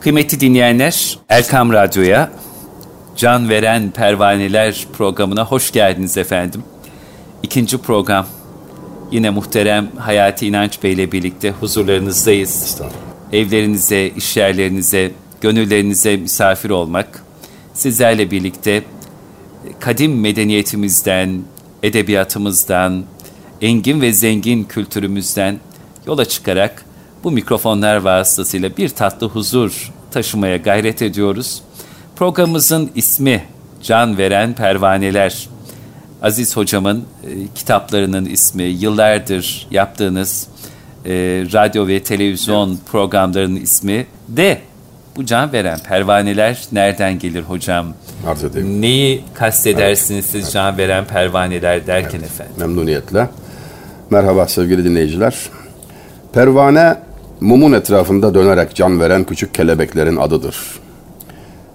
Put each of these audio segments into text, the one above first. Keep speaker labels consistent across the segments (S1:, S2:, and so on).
S1: Kıymetli dinleyenler, Erkam Radyo'ya Can Veren Pervaneler programına hoş geldiniz efendim. İkinci program. Yine muhterem Hayati İnanç Bey ile birlikte huzurlarınızdayız. Evlerinize, işyerlerinize, gönüllerinize misafir olmak, sizlerle birlikte kadim medeniyetimizden, edebiyatımızdan, engin ve zengin kültürümüzden yola çıkarak bu mikrofonlar vasıtasıyla bir tatlı huzur taşımaya gayret ediyoruz. Programımızın ismi Can Veren Pervaneler. Aziz hocamın e, kitaplarının ismi, yıllardır yaptığınız e, radyo ve televizyon evet. programlarının ismi de bu can veren pervaneler nereden gelir hocam?
S2: Arz edeyim.
S1: Neyi kastedersiniz evet. siz can veren pervaneler derken evet. efendim?
S2: Memnuniyetle. Merhaba sevgili dinleyiciler. Pervane mumun etrafında dönerek can veren küçük kelebeklerin adıdır.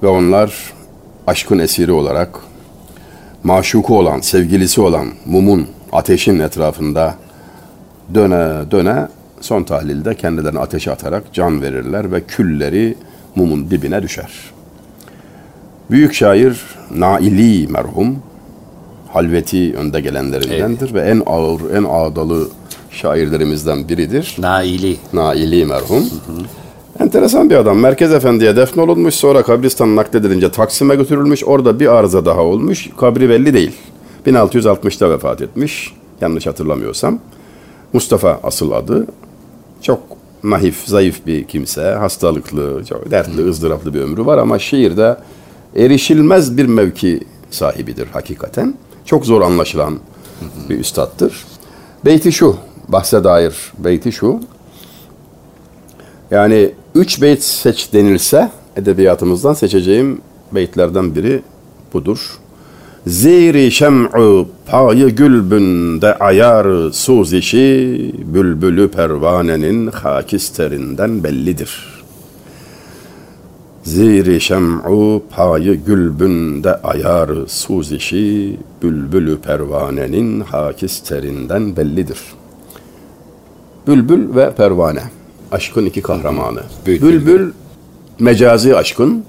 S2: Ve onlar aşkın esiri olarak maşuku olan, sevgilisi olan mumun, ateşin etrafında döne döne son tahlilde kendilerini ateşe atarak can verirler ve külleri mumun dibine düşer. Büyük şair Naili merhum halveti önde gelenlerindendir evet. ve en ağır, en ağdalı şairlerimizden biridir.
S1: Naili.
S2: Naili merhum. Hı hı. Enteresan bir adam. Merkez Efendi'ye defnolunmuş. Sonra kabristan nakledilince Taksim'e götürülmüş. Orada bir arıza daha olmuş. Kabri belli değil. 1660'da vefat etmiş. Yanlış hatırlamıyorsam. Mustafa asıl adı. Çok naif, zayıf bir kimse. Hastalıklı, çok dertli, ızdıraplı bir ömrü var ama şiirde erişilmez bir mevki sahibidir hakikaten. Çok zor anlaşılan bir üstattır. Beyti şu, bahse dair beyti şu. Yani üç beyt seç denilse edebiyatımızdan seçeceğim beytlerden biri budur. Ziri şem'u payı gülbünde ayar suz işi bülbülü pervanenin hakisterinden bellidir. Ziri şem'u payı gülbünde ayar suz işi bülbülü pervanenin hakisterinden bellidir. Bülbül ve pervane aşkın iki kahramanı. Bülbül, Bülbül mecazi aşkın,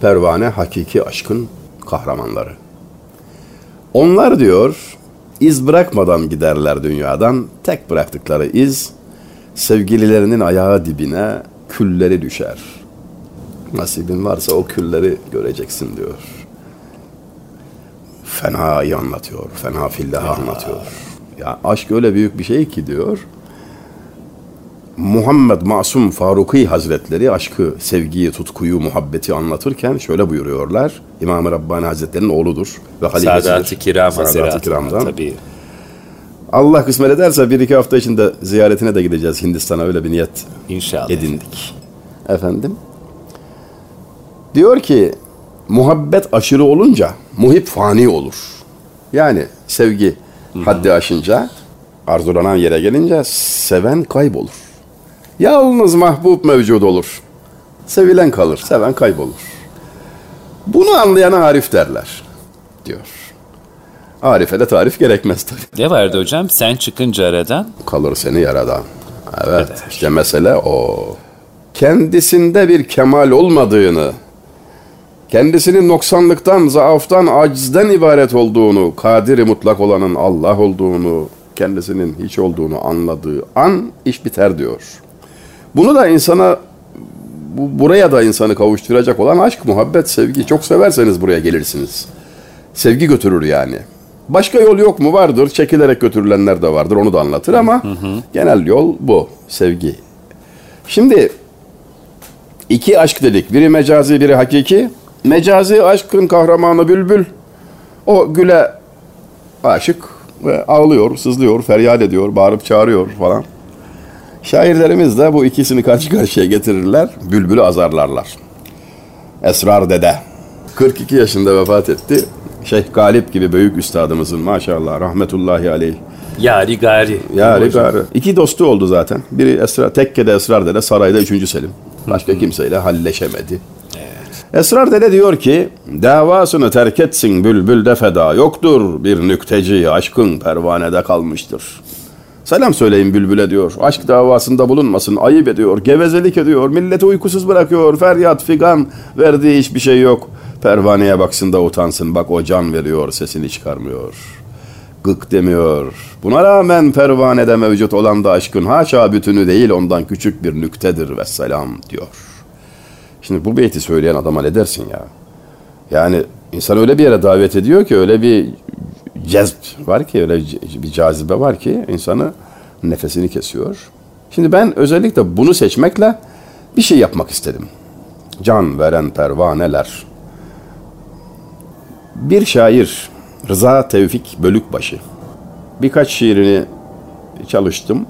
S2: pervane hakiki aşkın kahramanları. Onlar diyor iz bırakmadan giderler dünyadan. Tek bıraktıkları iz sevgililerinin ayağı dibine külleri düşer. Nasibin varsa o külleri göreceksin diyor. Fena'yı anlatıyor. Fena fillahı anlatıyor. Ya aşk öyle büyük bir şey ki diyor. Muhammed Masum Faruki Hazretleri aşkı, sevgiyi, tutkuyu, muhabbeti anlatırken şöyle buyuruyorlar. İmam-ı Rabbani Hazretleri'nin oğludur ve halifesidir.
S1: Sadat-ı Kiram Sadat Kiram'dan. Tabii.
S2: Allah kısmet ederse bir iki hafta içinde ziyaretine de gideceğiz Hindistan'a öyle bir niyet
S1: İnşallah.
S2: edindik. Efendim. Diyor ki muhabbet aşırı olunca muhip fani olur. Yani sevgi Hı-hı. haddi aşınca arzulanan yere gelince seven kaybolur. Yalnız mahbub mevcud olur. Sevilen kalır, seven kaybolur. Bunu anlayana arif derler, diyor. Arife de tarif gerekmez tabii.
S1: Ne vardı hocam? Sen çıkınca aradan?
S2: Kalır seni yaradan. Evet, evet. işte mesele o. Kendisinde bir kemal olmadığını, kendisinin noksanlıktan, zaaftan, acizden ibaret olduğunu, kadiri mutlak olanın Allah olduğunu, kendisinin hiç olduğunu anladığı an iş biter diyor. Bunu da insana bu, buraya da insanı kavuşturacak olan aşk, muhabbet, sevgi. Çok severseniz buraya gelirsiniz. Sevgi götürür yani. Başka yol yok mu? Vardır. Çekilerek götürülenler de vardır. Onu da anlatır ama hı hı. genel yol bu. Sevgi. Şimdi iki aşk dedik. Biri mecazi, biri hakiki. Mecazi aşkın kahramanı Bülbül. O güle aşık ve ağlıyor, sızlıyor, feryat ediyor, bağırıp çağırıyor falan. Şairlerimiz de bu ikisini karşı karşıya getirirler, bülbülü azarlarlar. Esrar Dede, 42 yaşında vefat etti. Şeyh Galip gibi büyük üstadımızın maşallah rahmetullahi aleyh.
S1: Yari Gari.
S2: Yari Gari. İki dostu oldu zaten. Biri Esrar, tekkede Esrar Dede, sarayda üçüncü Selim. Başka kimseyle halleşemedi. Esrar Dede diyor ki, davasını terk etsin bülbülde feda yoktur. Bir nükteci aşkın pervanede kalmıştır. Selam söyleyin bülbüle diyor. Aşk davasında bulunmasın, ayıp ediyor, gevezelik ediyor, milleti uykusuz bırakıyor, feryat figan, verdiği hiçbir şey yok. Pervaneye baksın da utansın, bak o can veriyor, sesini çıkarmıyor. Gık demiyor. Buna rağmen pervanede mevcut olan da aşkın haşa bütünü değil, ondan küçük bir nüktedir ve selam diyor. Şimdi bu beyti söyleyen adama ne dersin ya? Yani insan öyle bir yere davet ediyor ki öyle bir cezb var ki öyle bir cazibe var ki insanı nefesini kesiyor. Şimdi ben özellikle bunu seçmekle bir şey yapmak istedim. Can veren pervaneler. Bir şair Rıza Tevfik Bölükbaşı. Birkaç şiirini çalıştım.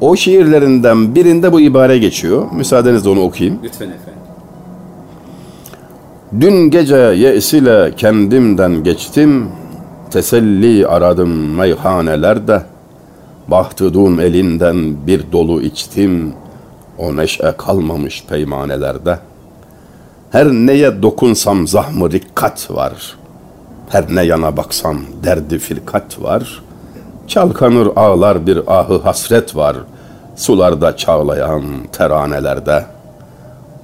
S2: O şiirlerinden birinde bu ibare geçiyor. Müsaadenizle onu okuyayım.
S1: Lütfen efendim.
S2: Dün gece yeis ile kendimden geçtim, teselli aradım meyhanelerde. Bahtudun elinden bir dolu içtim, o neşe kalmamış peymanelerde. Her neye dokunsam zahmı rikkat var, her ne yana baksam derdi firkat var. Çalkanır ağlar bir ahı hasret var, sularda çağlayan teranelerde.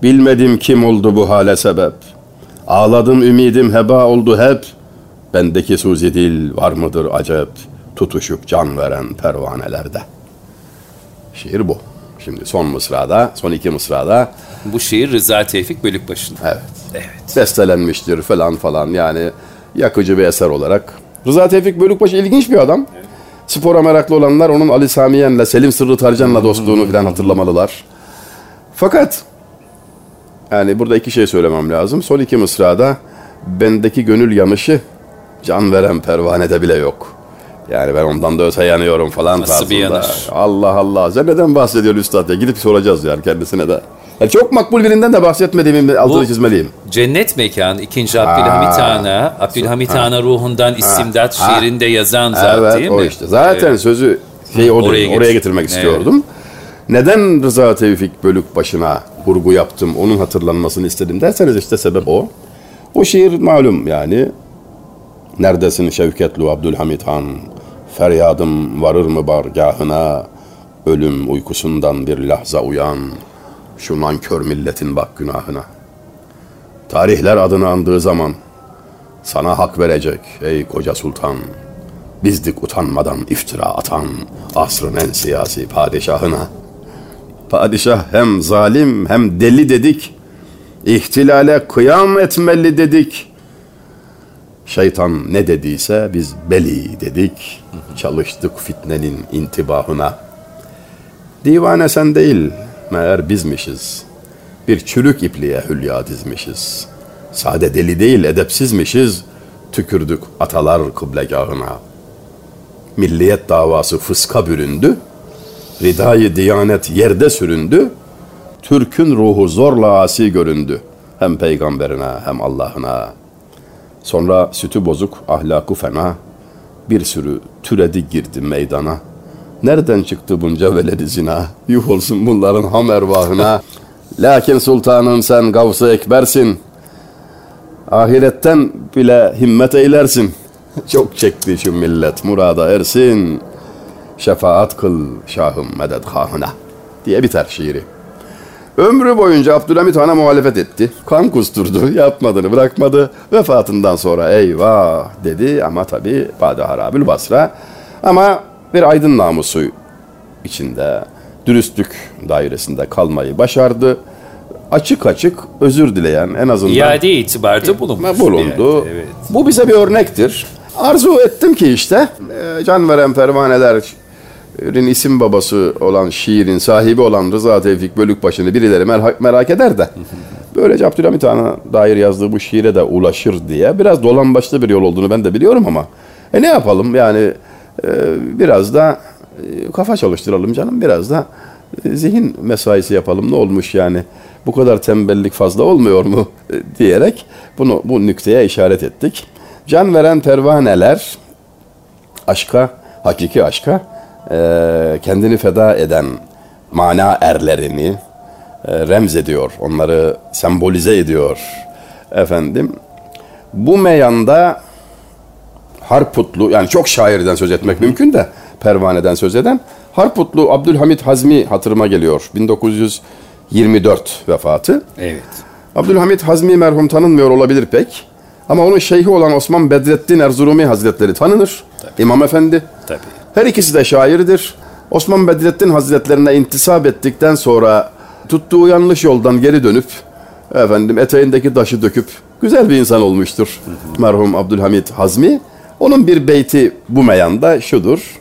S2: Bilmedim kim oldu bu hale sebep, Ağladım ümidim heba oldu hep. Bendeki suzi dil var mıdır acep? Tutuşup can veren pervanelerde. Şiir bu. Şimdi son mısrada, son iki mısrada.
S1: Bu şiir Rıza Tevfik Bölükbaşı'nın.
S2: Evet.
S1: Evet.
S2: Bestelenmiştir falan falan yani yakıcı bir eser olarak. Rıza Tevfik Bölükbaşı ilginç bir adam. Spora meraklı olanlar onun Ali Samiyen'le, Selim Sırrı Tarcan'la dostluğunu falan hatırlamalılar. Fakat yani burada iki şey söylemem lazım. Son iki mısrada bendeki gönül yanışı can veren pervanede bile yok. Yani ben ondan da öte yanıyorum falan
S1: Nasıl
S2: tarzında.
S1: bir yanış?
S2: Allah Allah. Sen neden bahsediyor üstad ya? Gidip soracağız yani kendisine de. Yani çok makbul birinden de bahsetmediğimi altını
S1: Bu-
S2: çizmeliyim.
S1: Cennet Mekan 2. Abdülhamit Han'a, Abdülhamit Han'a ruhundan istimdat
S2: Ha.
S1: şiirinde yazan zat
S2: evet,
S1: değil
S2: o
S1: mi?
S2: işte. Zaten
S1: Evet.
S2: sözü şey o
S1: Oraya getir-
S2: oraya getirmek
S1: Evet.
S2: istiyordum. Neden Rıza Tevfik Bölük başına vurgu yaptım, onun hatırlanmasını istedim derseniz işte sebep o. O şiir malum yani. Neredesin Şevketlu Abdülhamit Han? Feryadım varır mı bargahına? Ölüm uykusundan bir lahza uyan. Şu nankör milletin bak günahına. Tarihler adını andığı zaman sana hak verecek ey koca sultan. Bizdik utanmadan iftira atan asrın en siyasi padişahına. Padişah hem zalim hem deli dedik. İhtilale kıyam etmeli dedik. Şeytan ne dediyse biz beli dedik. Çalıştık fitnenin intibahına. Divane sen değil, meğer bizmişiz. Bir çürük ipliğe hülya dizmişiz. Sade deli değil, edepsizmişiz. Tükürdük atalar kıblegahına. Milliyet davası fıska büründü. Ridayı diyanet yerde süründü. Türk'ün ruhu zorla asi göründü. Hem peygamberine hem Allah'ına. Sonra sütü bozuk, ahlakı fena. Bir sürü türedi girdi meydana. Nereden çıktı bunca veledi zina? Yuh olsun bunların ham ervahına. Lakin sultanım sen gavs-ı ekbersin. Ahiretten bile himmet eylersin. Çok çekti şu millet murada ersin. Şefaat kıl şahım mededhahına diye biter şiiri. Ömrü boyunca Abdülhamit Han'a muhalefet etti. Kan kusturdu, yapmadığını bırakmadı. Vefatından sonra eyvah dedi ama tabi Bade Harabül Basra. Ama bir aydın namusu içinde, dürüstlük dairesinde kalmayı başardı. Açık açık özür dileyen en azından
S1: İade itibarda bulunmuş.
S2: bulundu.
S1: Evet.
S2: Bu bize bir örnektir. Arzu ettim ki işte e, Can Veren Pervanelerin isim babası olan şiirin sahibi olan Rıza Tevfik Bölükbaşı'nı birileri merha- merak eder de böylece Abdülhamit Han'a dair yazdığı bu şiire de ulaşır diye biraz dolambaçlı bir yol olduğunu ben de biliyorum ama e ne yapalım? Yani e, biraz da e, kafa çalıştıralım canım biraz da e, zihin mesaisi yapalım. Ne olmuş yani? Bu kadar tembellik fazla olmuyor mu? E, diyerek bunu bu nükteye işaret ettik. Can veren pervaneler aşka, hakiki aşka e, kendini feda eden mana erlerini e, remz ediyor. Onları sembolize ediyor. Efendim bu meyanda Harputlu yani çok şairden söz etmek mümkün de pervaneden söz eden. Harputlu Abdülhamit Hazmi hatırıma geliyor. 1924 vefatı.
S1: Evet.
S2: Abdülhamit Hazmi merhum tanınmıyor olabilir pek. Ama onun şeyhi olan Osman Bedrettin Erzurumi Hazretleri tanınır. İmam Efendi.
S1: Tabii.
S2: Her ikisi de şairdir. Osman Bedrettin Hazretlerine intisap ettikten sonra tuttuğu yanlış yoldan geri dönüp efendim eteğindeki taşı döküp güzel bir insan olmuştur. Merhum Abdülhamit Hazmi. Onun bir beyti bu meyanda şudur.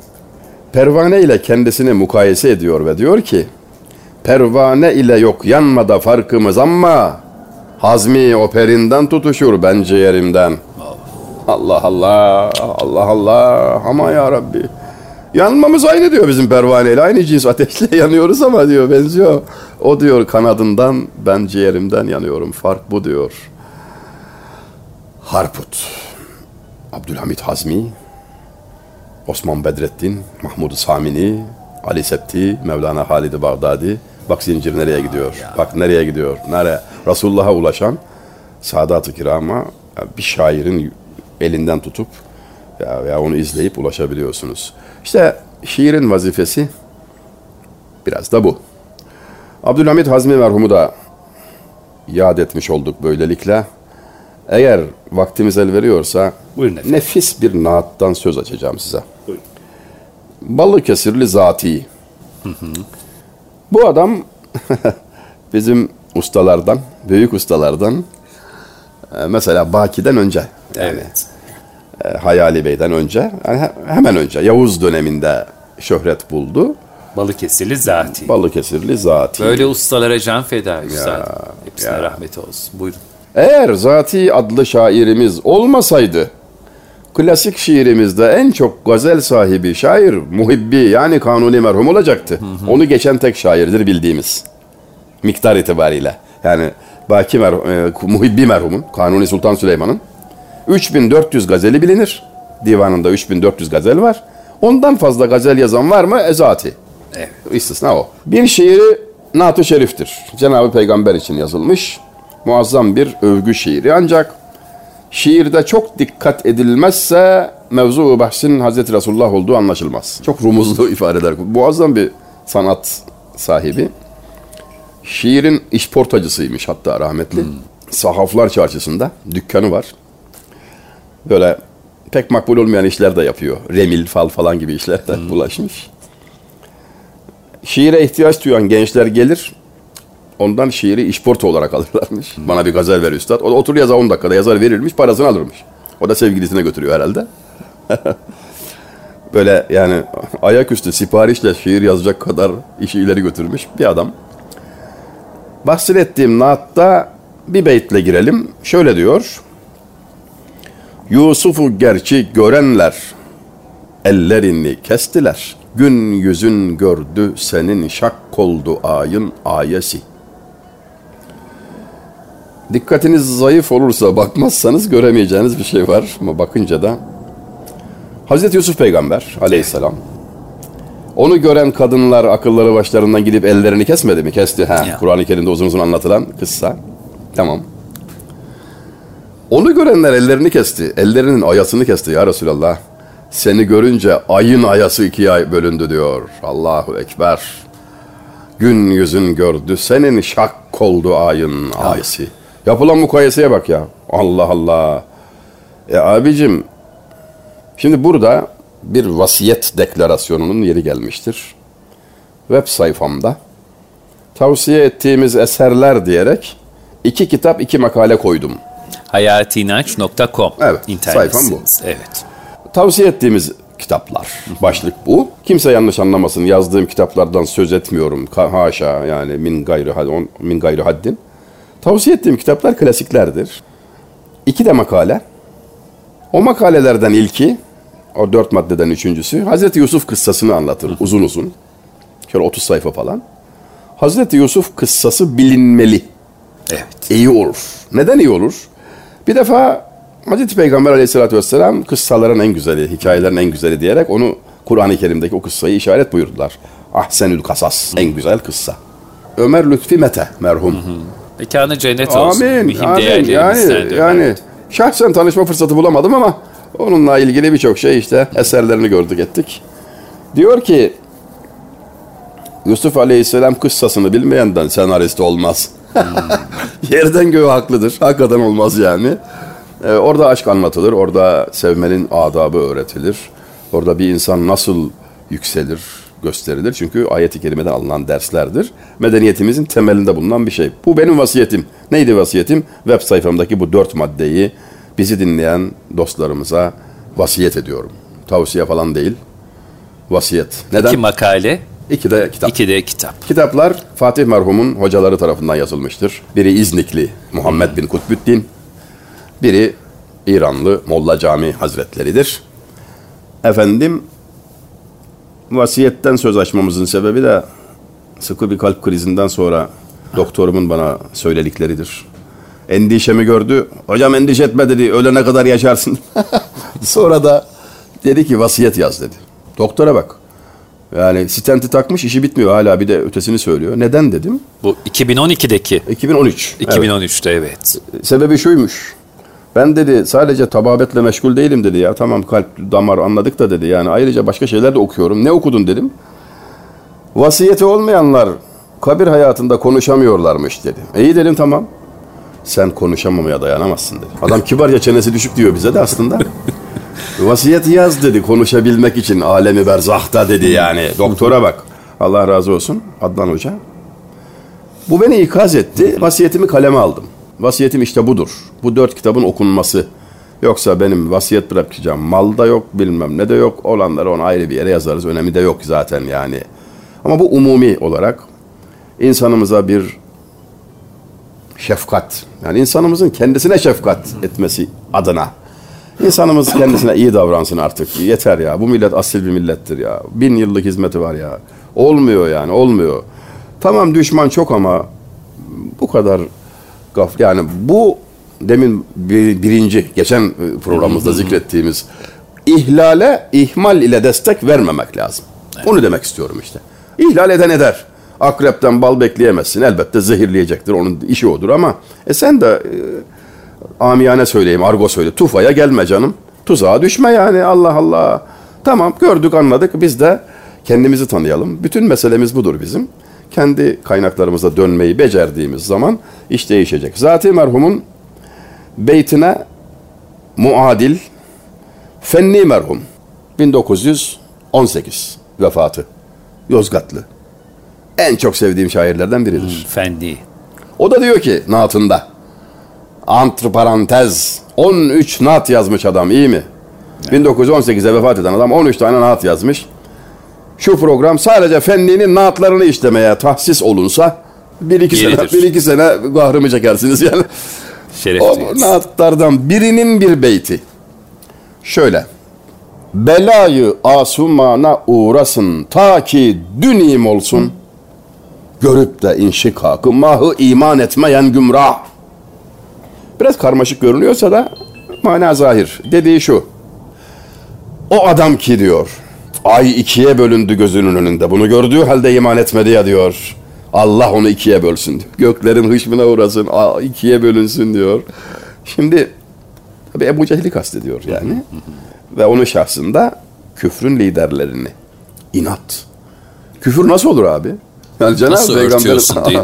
S2: Pervane ile kendisini mukayese ediyor ve diyor ki Pervane ile yok yanmada farkımız ama Hazmi o perinden tutuşur ben ciğerimden. Allah Allah, Allah Allah, ama ya Rabbi. Yanmamız aynı diyor bizim pervaneyle. Aynı cins ateşle yanıyoruz ama diyor benziyor. O diyor kanadından ben ciğerimden yanıyorum. Fark bu diyor. Harput. Abdülhamit Hazmi. Osman Bedrettin. Mahmud Samini. Ali Septi. Mevlana Halid-i Bağdadi. Bak zincir nereye gidiyor. Bak nereye gidiyor. Nereye? Resulullah'a ulaşan Sadat-ı Kiram'a bir şairin elinden tutup ya, ya onu izleyip ulaşabiliyorsunuz. İşte şiirin vazifesi biraz da bu. Abdülhamit Hazmi merhumu da yad etmiş olduk böylelikle. Eğer vaktimiz el veriyorsa
S1: Buyurun efendim.
S2: nefis bir naattan söz açacağım size.
S1: Buyurun.
S2: Balıkesirli Zati. Bu adam bizim ustalardan, büyük ustalardan e, mesela Baki'den önce.
S1: Evet.
S2: Hayali Bey'den önce, yani he- hemen önce Yavuz döneminde şöhret buldu.
S1: Balıkesirli zati.
S2: Balıkesirli Zati.
S1: Böyle ustalara can feda üstad. Hepsine
S2: ya.
S1: rahmet olsun. Buyurun.
S2: Eğer Zati adlı şairimiz olmasaydı, klasik şiirimizde en çok gazel sahibi şair Muhibbi yani Kanuni merhum olacaktı. Onu geçen tek şairdir bildiğimiz. Miktar itibariyle. Yani Baki merhum, e, Muhibbi merhumun, Kanuni Sultan Süleyman'ın 3400 gazeli bilinir. Divanında 3400 gazel var. Ondan fazla gazel yazan var mı? E, Zati.
S1: Evet.
S2: İstisna o. Bir şiiri Naat-ı Şerif'tir. Cenab-ı Peygamber için yazılmış. Muazzam bir övgü şiiri. Ancak şiirde çok dikkat edilmezse mevzu bahsin Hazreti Resulullah olduğu anlaşılmaz. Çok rumuzlu ifadeler. Muazzam bir sanat sahibi. Şiirin işportacısıymış hatta rahmetli. Sahaflar çarşısında dükkanı var. Böyle pek makbul olmayan işler de yapıyor. Remil, fal falan gibi işler de bulaşmış. Şiire ihtiyaç duyan gençler gelir. Ondan şiiri işporta olarak alırlarmış. Bana bir gazel ver üstad. O da otur yazar 10 dakikada yazar verilmiş parasını alırmış. O da sevgilisine götürüyor herhalde. Böyle yani ayaküstü siparişle şiir yazacak kadar işi ileri götürmüş bir adam. Bahsettiğim naatta bir beytle girelim. Şöyle diyor. Yusuf'u gerçi görenler ellerini kestiler. Gün yüzün gördü senin şak oldu ayın ayesi. Dikkatiniz zayıf olursa bakmazsanız göremeyeceğiniz bir şey var. Ama bakınca da Hazreti Yusuf peygamber aleyhisselam onu gören kadınlar akılları başlarından gidip ellerini kesmedi mi? Kesti. Ha. Kur'an-ı Kerim'de uzun uzun anlatılan kıssa. Tamam. Onu görenler ellerini kesti. Ellerinin ayasını kesti ya Resulallah. Seni görünce ayın ayası ikiye ay bölündü diyor. Allahu Ekber. Gün yüzün gördü senin şak oldu ayın ayesi. Yapılan mukayeseye bak ya. Allah Allah. E abicim şimdi burada bir vasiyet deklarasyonunun yeri gelmiştir. Web sayfamda tavsiye ettiğimiz eserler diyerek iki kitap iki makale koydum.
S1: Hayatiinanç.com
S2: Evet,
S1: internet
S2: sayfam bu.
S1: Evet.
S2: Tavsiye ettiğimiz kitaplar. Başlık bu. Kimse yanlış anlamasın. Yazdığım kitaplardan söz etmiyorum. Haşa yani min gayrı, on- min gayrı haddin. Tavsiye ettiğim kitaplar klasiklerdir. İki de makale. O makalelerden ilki, o dört maddeden üçüncüsü, Hazreti Yusuf kıssasını anlatır uzun uzun. Şöyle 30 sayfa falan. Hazreti Yusuf kıssası bilinmeli.
S1: Evet.
S2: iyi olur. Neden iyi olur? Bir defa Hazreti Peygamber aleyhissalatü vesselam kıssaların en güzeli, hikayelerin en güzeli diyerek onu Kur'an-ı Kerim'deki o kıssayı işaret buyurdular. Ahsenül kasas, en güzel kıssa. Ömer Lütfi Mete merhum.
S1: Mekanı cennet olsun.
S2: Amin,
S1: Mühim
S2: amin. Yani, yani şahsen tanışma fırsatı bulamadım ama onunla ilgili birçok şey işte eserlerini gördük ettik. Diyor ki Yusuf Aleyhisselam kıssasını bilmeyenden senarist olmaz. Yerden göğe haklıdır. Hakikaten olmaz yani. Ee, orada aşk anlatılır. Orada sevmenin adabı öğretilir. Orada bir insan nasıl yükselir, gösterilir. Çünkü ayet-i kerimeden alınan derslerdir. Medeniyetimizin temelinde bulunan bir şey. Bu benim vasiyetim. Neydi vasiyetim? Web sayfamdaki bu dört maddeyi bizi dinleyen dostlarımıza vasiyet ediyorum. Tavsiye falan değil. Vasiyet. Neden?
S1: İki makale,
S2: İki de kitap.
S1: iki de kitap.
S2: Kitaplar Fatih merhumun hocaları tarafından yazılmıştır. Biri İznikli Muhammed bin Kutbüddin, biri İranlı Molla Cami Hazretleridir. Efendim, vasiyetten söz açmamızın sebebi de sıkı bir kalp krizinden sonra doktorumun bana söyledikleridir. Endişemi gördü. Hocam endişe etme dedi. Ölene kadar yaşarsın. sonra da dedi ki vasiyet yaz dedi. Doktora bak. Yani stenti takmış işi bitmiyor hala bir de ötesini söylüyor. Neden dedim?
S1: Bu 2012'deki.
S2: 2013. Evet.
S1: 2013'te evet.
S2: Sebebi şuymuş. Ben dedi sadece tababetle meşgul değilim dedi ya. Tamam kalp damar anladık da dedi. Yani ayrıca başka şeyler de okuyorum. Ne okudun dedim. Vasiyeti olmayanlar kabir hayatında konuşamıyorlarmış dedi. İyi dedim tamam. Sen konuşamamaya dayanamazsın dedi. Adam kibarca çenesi düşük diyor bize de aslında. Vasiyet yaz dedi konuşabilmek için alemi berzahta dedi yani. Doktora bak. Allah razı olsun Adnan Hoca. Bu beni ikaz etti. Vasiyetimi kaleme aldım. Vasiyetim işte budur. Bu dört kitabın okunması. Yoksa benim vasiyet bırakacağım mal da yok bilmem ne de yok. Olanları onu ayrı bir yere yazarız. Önemi de yok zaten yani. Ama bu umumi olarak insanımıza bir şefkat. Yani insanımızın kendisine şefkat etmesi adına. İnsanımız kendisine iyi davransın artık. Yeter ya. Bu millet asil bir millettir ya. Bin yıllık hizmeti var ya. Olmuyor yani olmuyor. Tamam düşman çok ama bu kadar gaf yani bu demin bir, birinci geçen programımızda zikrettiğimiz ihlale ihmal ile destek vermemek lazım. Onu demek istiyorum işte. İhlal eden eder. Akrepten bal bekleyemezsin. Elbette zehirleyecektir. Onun işi odur ama e sen de e, amiyane söyleyeyim, argo söyle. Tufaya gelme canım. Tuzağa düşme yani Allah Allah. Tamam gördük anladık biz de kendimizi tanıyalım. Bütün meselemiz budur bizim. Kendi kaynaklarımıza dönmeyi becerdiğimiz zaman iş değişecek. Zati merhumun beytine muadil fenni merhum 1918 vefatı. Yozgatlı. En çok sevdiğim şairlerden biridir.
S1: Fendi.
S2: O da diyor ki naatında antiparantez 13 naat yazmış adam iyi mi? 1918'de vefat eden adam 13 tane naat yazmış. Şu program sadece fenninin naatlarını işlemeye tahsis olunsa bir iki sene,
S1: Yeridir.
S2: bir iki sene kahrımı çekersiniz yani.
S1: Şeref
S2: O naatlardan birinin bir beyti. Şöyle. Belayı asumana uğrasın ta ki dünim olsun. Görüp de inşikakı mahı iman etmeyen gümrah. Biraz karmaşık görünüyorsa da mana zahir. Dediği şu. O adam ki diyor. Ay ikiye bölündü gözünün önünde. Bunu gördüğü halde iman etmedi ya diyor. Allah onu ikiye bölsün diyor. Göklerin hışmına uğrasın. ikiye bölünsün diyor. Şimdi tabi Ebu Cehil'i kastediyor yani. Ve onun şahsında küfrün liderlerini. inat. Küfür nasıl olur abi? Yani Cenab-ı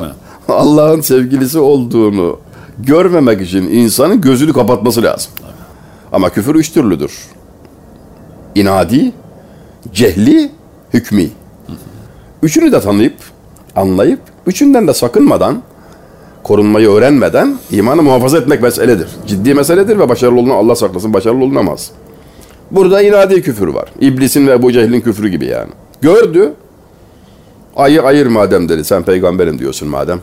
S1: mi?
S2: Allah'ın sevgilisi olduğunu görmemek için insanın gözünü kapatması lazım. Ama küfür üç türlüdür. İnadi, cehli, hükmi. Üçünü de tanıyıp, anlayıp, üçünden de sakınmadan, korunmayı öğrenmeden imanı muhafaza etmek meseledir. Ciddi meseledir ve başarılı olun Allah saklasın başarılı olunamaz. Burada inadi küfür var. İblisin ve Ebu Cehil'in küfrü gibi yani. Gördü, ayı ayır madem dedi. Sen peygamberim diyorsun madem.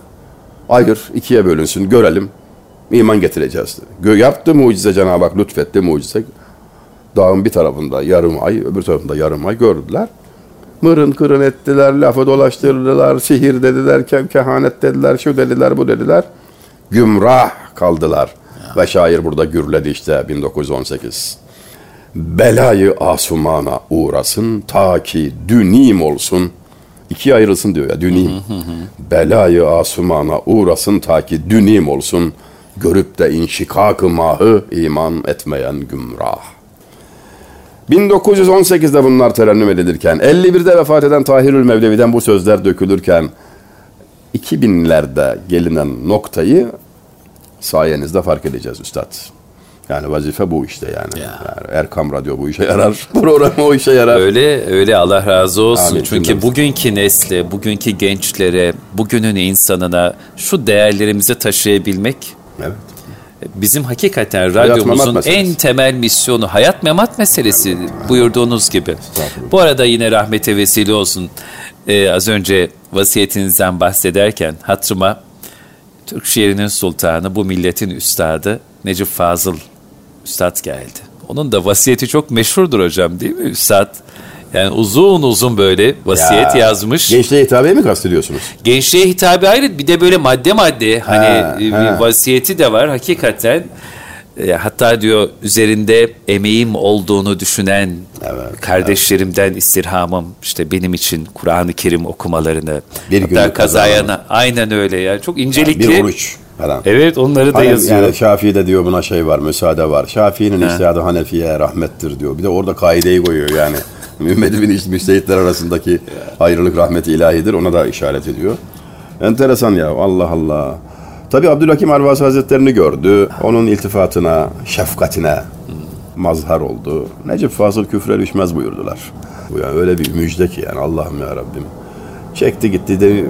S2: Ayır, ikiye bölünsün, görelim. İman getireceğiz dedi. Yaptı mucize Cenab-ı Hak lütfetti mucize. Dağın bir tarafında yarım ay, öbür tarafında yarım ay gördüler. Mırın kırın ettiler, lafı dolaştırdılar, sihir dediler, ke- kehanet dediler, şu dediler, bu dediler. Gümrah kaldılar. Ve şair burada gürledi işte 1918. Belayı asumana uğrasın ta ki dünim olsun. İkiye ayrılsın diyor ya dünim. Belayı asumana uğrasın ta ki dünim olsun. Görüp de inşikak-ı mahı iman etmeyen gümrah. 1918'de bunlar terennüm edilirken, 51'de vefat eden Tahirül Mevlevi'den bu sözler dökülürken, 2000'lerde gelinen noktayı sayenizde fark edeceğiz üstad. Yani vazife bu işte yani.
S1: Ya.
S2: yani Erkam Radyo bu işe yarar. Program o işe yarar.
S1: Öyle öyle Allah razı olsun.
S2: Amin,
S1: Çünkü bugünkü nesle, bugünkü gençlere, bugünün insanına şu değerlerimizi taşıyabilmek
S2: Evet.
S1: bizim hakikaten radyomuzun en temel misyonu hayat memat meselesi buyurduğunuz gibi. Bu arada yine rahmete vesile olsun. Ee, az önce vasiyetinizden bahsederken hatırıma Türk şiirinin sultanı, bu milletin üstadı Necip Fazıl Üstad geldi. Onun da vasiyeti çok meşhurdur hocam değil mi Üstad? Yani uzun uzun böyle vasiyet
S2: Ya,
S1: yazmış.
S2: Gençliğe hitabeyi mi kastediyorsunuz?
S1: Gençliğe hitabı ayrı bir de böyle madde madde hani
S2: Ha,
S1: bir
S2: ha.
S1: vasiyeti de var hakikaten. E, hatta diyor üzerinde emeğim olduğunu düşünen
S2: Evet,
S1: kardeşlerimden istirhamım işte benim için Kur'an-ı Kerim okumalarını
S2: Bir
S1: hatta
S2: günlük
S1: kazaya
S2: kazanma.
S1: aynen öyle ya çok incelikli.
S2: Bir oruç falan.
S1: Evet onları da
S2: Hani
S1: yazıyor.
S2: yani Şafii'de diyor buna şey var, müsaade var. Şafii'nin iştihadı Hanefi'ye rahmettir diyor. Bir de orada kaideyi koyuyor yani. Ümmet bin müçtehitler arasındaki ayrılık rahmeti ilahidir. Ona da işaret ediyor. Enteresan ya Allah Allah. Tabi Abdülhakim Arvasi Hazretlerini gördü. Onun iltifatına, şefkatine mazhar oldu. Necip Fazıl küfre düşmez buyurdular. Bu yani öyle bir müjde ki yani Allah'ım ya Rabbim. Çekti gitti de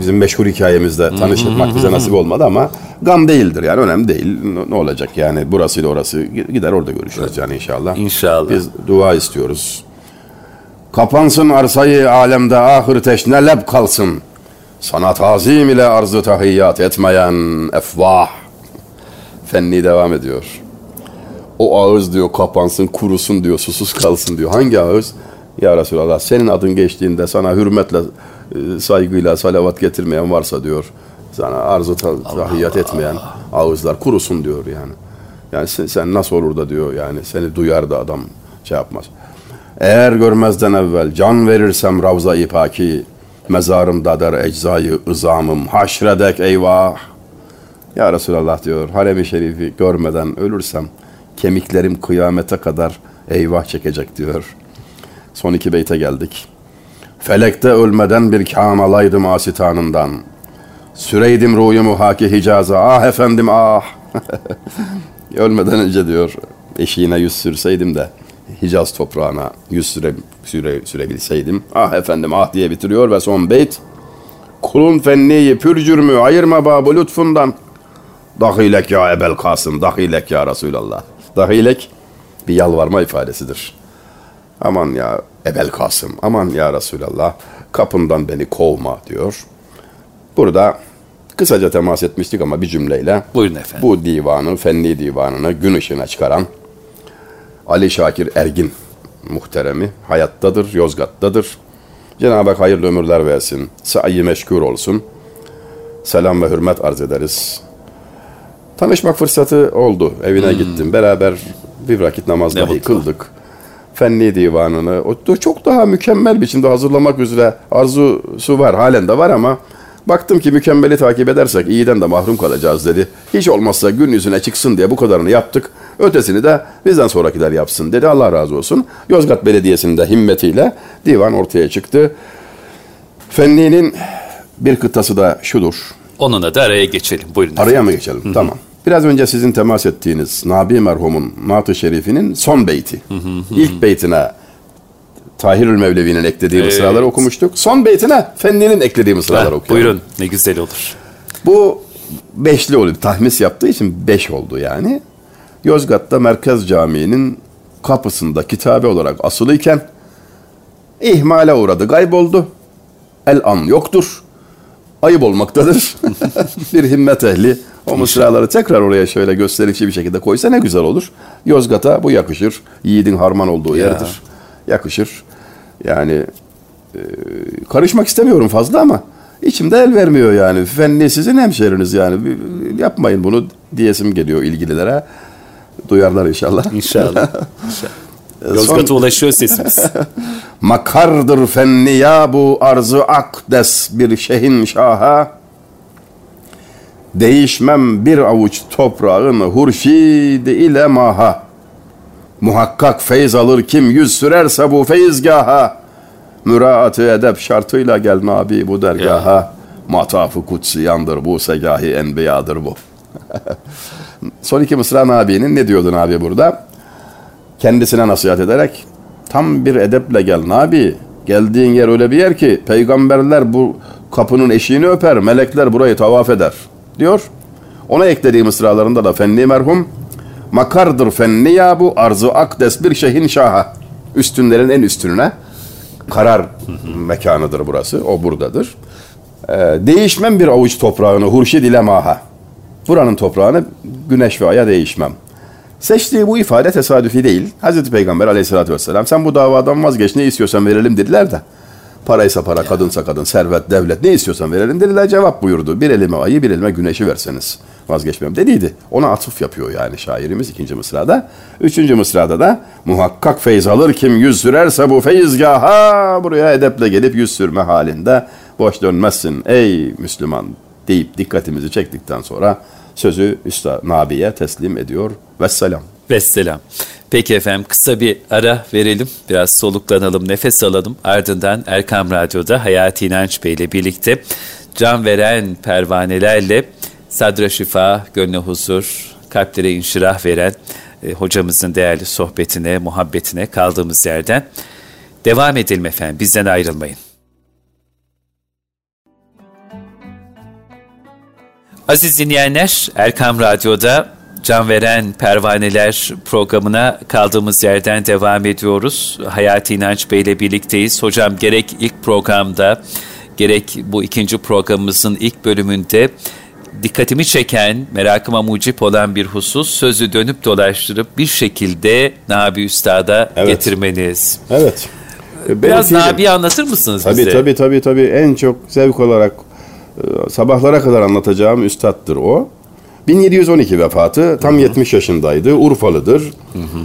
S2: bizim meşhur hikayemizde tanışmak bize nasip olmadı ama gam değildir yani önemli değil. Ne- olacak yani burasıyla orası gider orada görüşürüz yani inşallah.
S1: İnşallah.
S2: Biz dua istiyoruz. Kapansın arsayı alemde ahır teşne leb kalsın. Sana tazim ile arzı tahiyyat etmeyen efvah. Fenni devam ediyor. O ağız diyor kapansın, kurusun diyor, susuz kalsın diyor. Hangi ağız? Ya Resulallah senin adın geçtiğinde sana hürmetle, e, saygıyla salavat getirmeyen varsa diyor. Sana arzı ta- tahiyyat etmeyen ağızlar kurusun diyor yani. Yani sen, sen nasıl olur da diyor yani seni duyar da adam şey yapmaz. Eğer görmezden evvel can verirsem Ravza-i Paki, mezarımda der eczayı ızamım, haşredek eyvah. Ya Resulallah diyor, harem-i şerifi görmeden ölürsem kemiklerim kıyamete kadar eyvah çekecek diyor. Son iki beyte geldik. Felekte ölmeden bir kâm alaydım asitanından. Süreydim ruhumu haki Hicaz'a. Ah efendim ah. Ölmeden önce diyor eşiğine yüz sürseydim de Hicaz toprağına yüz süre, süre, sürebilseydim. Ah efendim ah diye bitiriyor ve son beyt. Kulun fenniyi pür cürmü ayırma babı lütfundan. Dahilek ya Ebel Kasım, dahilek ya Resulallah. Dahilek bir yalvarma ifadesidir. Aman ya Ebel Kasım, aman ya Resulallah kapından beni kovma diyor. Burada kısaca temas etmiştik ama bir cümleyle
S1: Buyurun efendim.
S2: bu divanı, fenni divanını gün ışığına çıkaran Ali Şakir Ergin muhteremi hayattadır, Yozgat'tadır. Cenab-ı Hak hayırlı ömürler versin. Sa'i meşgul olsun. Selam ve hürmet arz ederiz. Tanışmak fırsatı oldu. Evine gittim. Beraber bir vakit namaz dahi kıldık. Fenni divanını o çok daha mükemmel biçimde hazırlamak üzere arzusu var. Halen de var ama baktım ki mükemmeli takip edersek iyiden de mahrum kalacağız dedi. Hiç olmazsa gün yüzüne çıksın diye bu kadarını yaptık. Ötesini de bizden sonrakiler yapsın dedi. Allah razı olsun. Yozgat Belediyesi'nin de himmetiyle divan ortaya çıktı. Fenni'nin bir kıtası da şudur.
S1: Onunla da araya geçelim. Buyurun.
S2: Araya mı geçelim? Tamam. Biraz önce sizin temas ettiğiniz Nabi merhumun Naat-ı Şerif'inin son beyti. İlk beytine Tahirül Mevlevi'nin eklediği
S1: Evet.
S2: mısraları okumuştuk. Son beytine Fenni'nin eklediği mısraları okuyalım.
S1: buyurun ne güzel olur.
S2: Bu beşli oluyor. Tahmis yaptığı için beş oldu yani. Yozgat'ta Merkez Camii'nin kapısında kitabe olarak asılıyken ihmale uğradı, kayboldu. El an yoktur. Ayıp olmaktadır. bir himmet ehli o mısraları tekrar oraya şöyle gösterişli bir şekilde koysa ne güzel olur. Yozgat'a bu yakışır. Yiğidin harman olduğu
S1: Ya.
S2: yerdir. Yakışır. Yani e, karışmak istemiyorum fazla ama içimde el vermiyor yani. Fenni sizin hemşeriniz yani. Yapmayın bunu diyesim geliyor ilgililere. Duyarlar inşallah.
S1: İnşallah.
S2: Son-
S1: Yozgat'a ulaşıyor sesimiz.
S2: Makardır fenni ya bu arzı akdes bir şehin şaha. Değişmem bir avuç toprağın hurşidi ile maha. Muhakkak feyz alır kim yüz sürerse bu feyizgaha. Müraatı edep şartıyla gel nabi bu dergaha. Matafı kutsiyandır bu segahi enbiyadır bu. Son iki mısra Nabi'nin ne diyordu Nabi burada? Kendisine nasihat ederek tam bir edeple gel Nabi. Geldiğin yer öyle bir yer ki peygamberler bu kapının eşiğini öper, melekler burayı tavaf eder diyor. Ona eklediği mısralarında da fenni merhum makardır fenni ya bu arzu akdes bir şehin şaha. Üstünlerin en üstününe karar mekanıdır burası. O buradadır. Ee, değişmem bir avuç toprağını hurşid ile maha. Buranın toprağını güneş ve aya değişmem. Seçtiği bu ifade tesadüfi değil. Hazreti Peygamber aleyhissalatü vesselam sen bu davadan vazgeç ne istiyorsan verelim dediler de. Paraysa para, kadınsa kadın, servet, devlet ne istiyorsan verelim dediler. Cevap buyurdu. Bir elime ayı, bir elime güneşi verseniz vazgeçmem dediydi. Ona atıf yapıyor yani şairimiz ikinci mısrada. Üçüncü mısrada da muhakkak feyz alır kim yüz sürerse bu feyizgaha buraya edeple gelip yüz sürme halinde boş dönmezsin ey Müslüman deyip dikkatimizi çektikten sonra sözü Üstad Nabi'ye teslim ediyor. Vesselam.
S1: Vesselam. Peki efendim kısa bir ara verelim. Biraz soluklanalım, nefes alalım. Ardından Erkam Radyo'da Hayati İnanç Bey ile birlikte can veren pervanelerle sadra şifa, gönlü huzur, kalplere inşirah veren e, hocamızın değerli sohbetine, muhabbetine kaldığımız yerden devam edelim efendim. Bizden ayrılmayın. Aziz dinleyenler, Erkam Radyo'da Can Veren Pervaneler programına kaldığımız yerden devam ediyoruz. Hayati İnanç Bey ile birlikteyiz. Hocam gerek ilk programda gerek bu ikinci programımızın ilk bölümünde dikkatimi çeken, merakıma mucip olan bir husus sözü dönüp dolaştırıp bir şekilde Nabi Üstad'a evet. getirmeniz.
S2: Evet.
S1: Biraz Nabi'yi anlatır mısınız
S2: tabii,
S1: bize?
S2: Tabii tabii tabii. En çok zevk olarak e, sabahlara kadar anlatacağım üstattır o. 1712 vefatı. Tam hı hı. 70 yaşındaydı. Urfalıdır. Hı hı.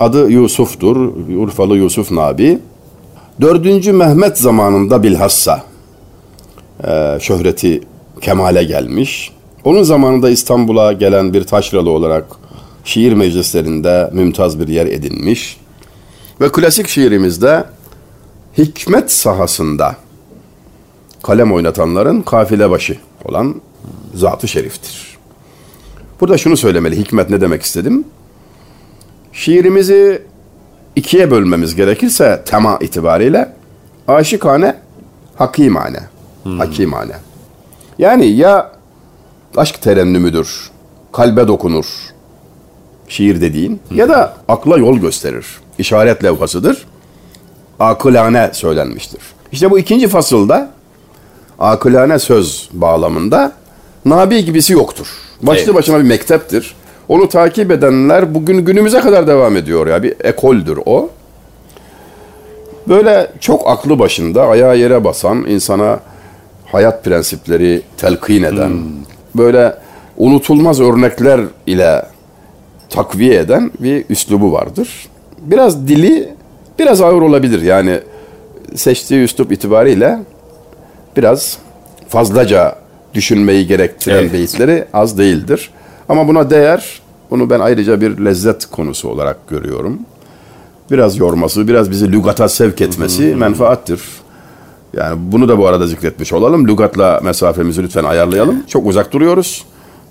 S2: Adı Yusuf'tur. Urfalı Yusuf Nabi. Dördüncü Mehmet zamanında bilhassa e, şöhreti kemale gelmiş. Onun zamanında İstanbul'a gelen bir taşralı olarak şiir meclislerinde mümtaz bir yer edinmiş. Ve klasik şiirimizde hikmet sahasında kalem oynatanların kafile başı olan zatı şeriftir. Burada şunu söylemeli, hikmet ne demek istedim? Şiirimizi ikiye bölmemiz gerekirse tema itibariyle aşıkane, hakimane. Hmm. Hakimane. Yani ya aşk terennümüdür, kalbe dokunur, şiir dediğin hmm. ya da akla yol gösterir. İşaret levhasıdır. Akılane söylenmiştir. İşte bu ikinci fasılda akılane söz bağlamında Nabi gibisi yoktur. Başlı evet. başına bir mekteptir. Onu takip edenler bugün günümüze kadar devam ediyor ya. Bir ekoldür o. Böyle çok aklı başında ayağa yere basan, insana hayat prensipleri telkin eden, hmm. böyle unutulmaz örnekler ile takviye eden bir üslubu vardır. Biraz dili biraz ağır olabilir. Yani seçtiği üslup itibariyle biraz fazlaca düşünmeyi gerektiren evet. beyitleri az değildir. Ama buna değer, bunu ben ayrıca bir lezzet konusu olarak görüyorum. Biraz yorması, biraz bizi lügata sevk etmesi hı menfaattir. Yani bunu da bu arada zikretmiş olalım. Lügatla mesafemizi lütfen ayarlayalım. Çok uzak duruyoruz.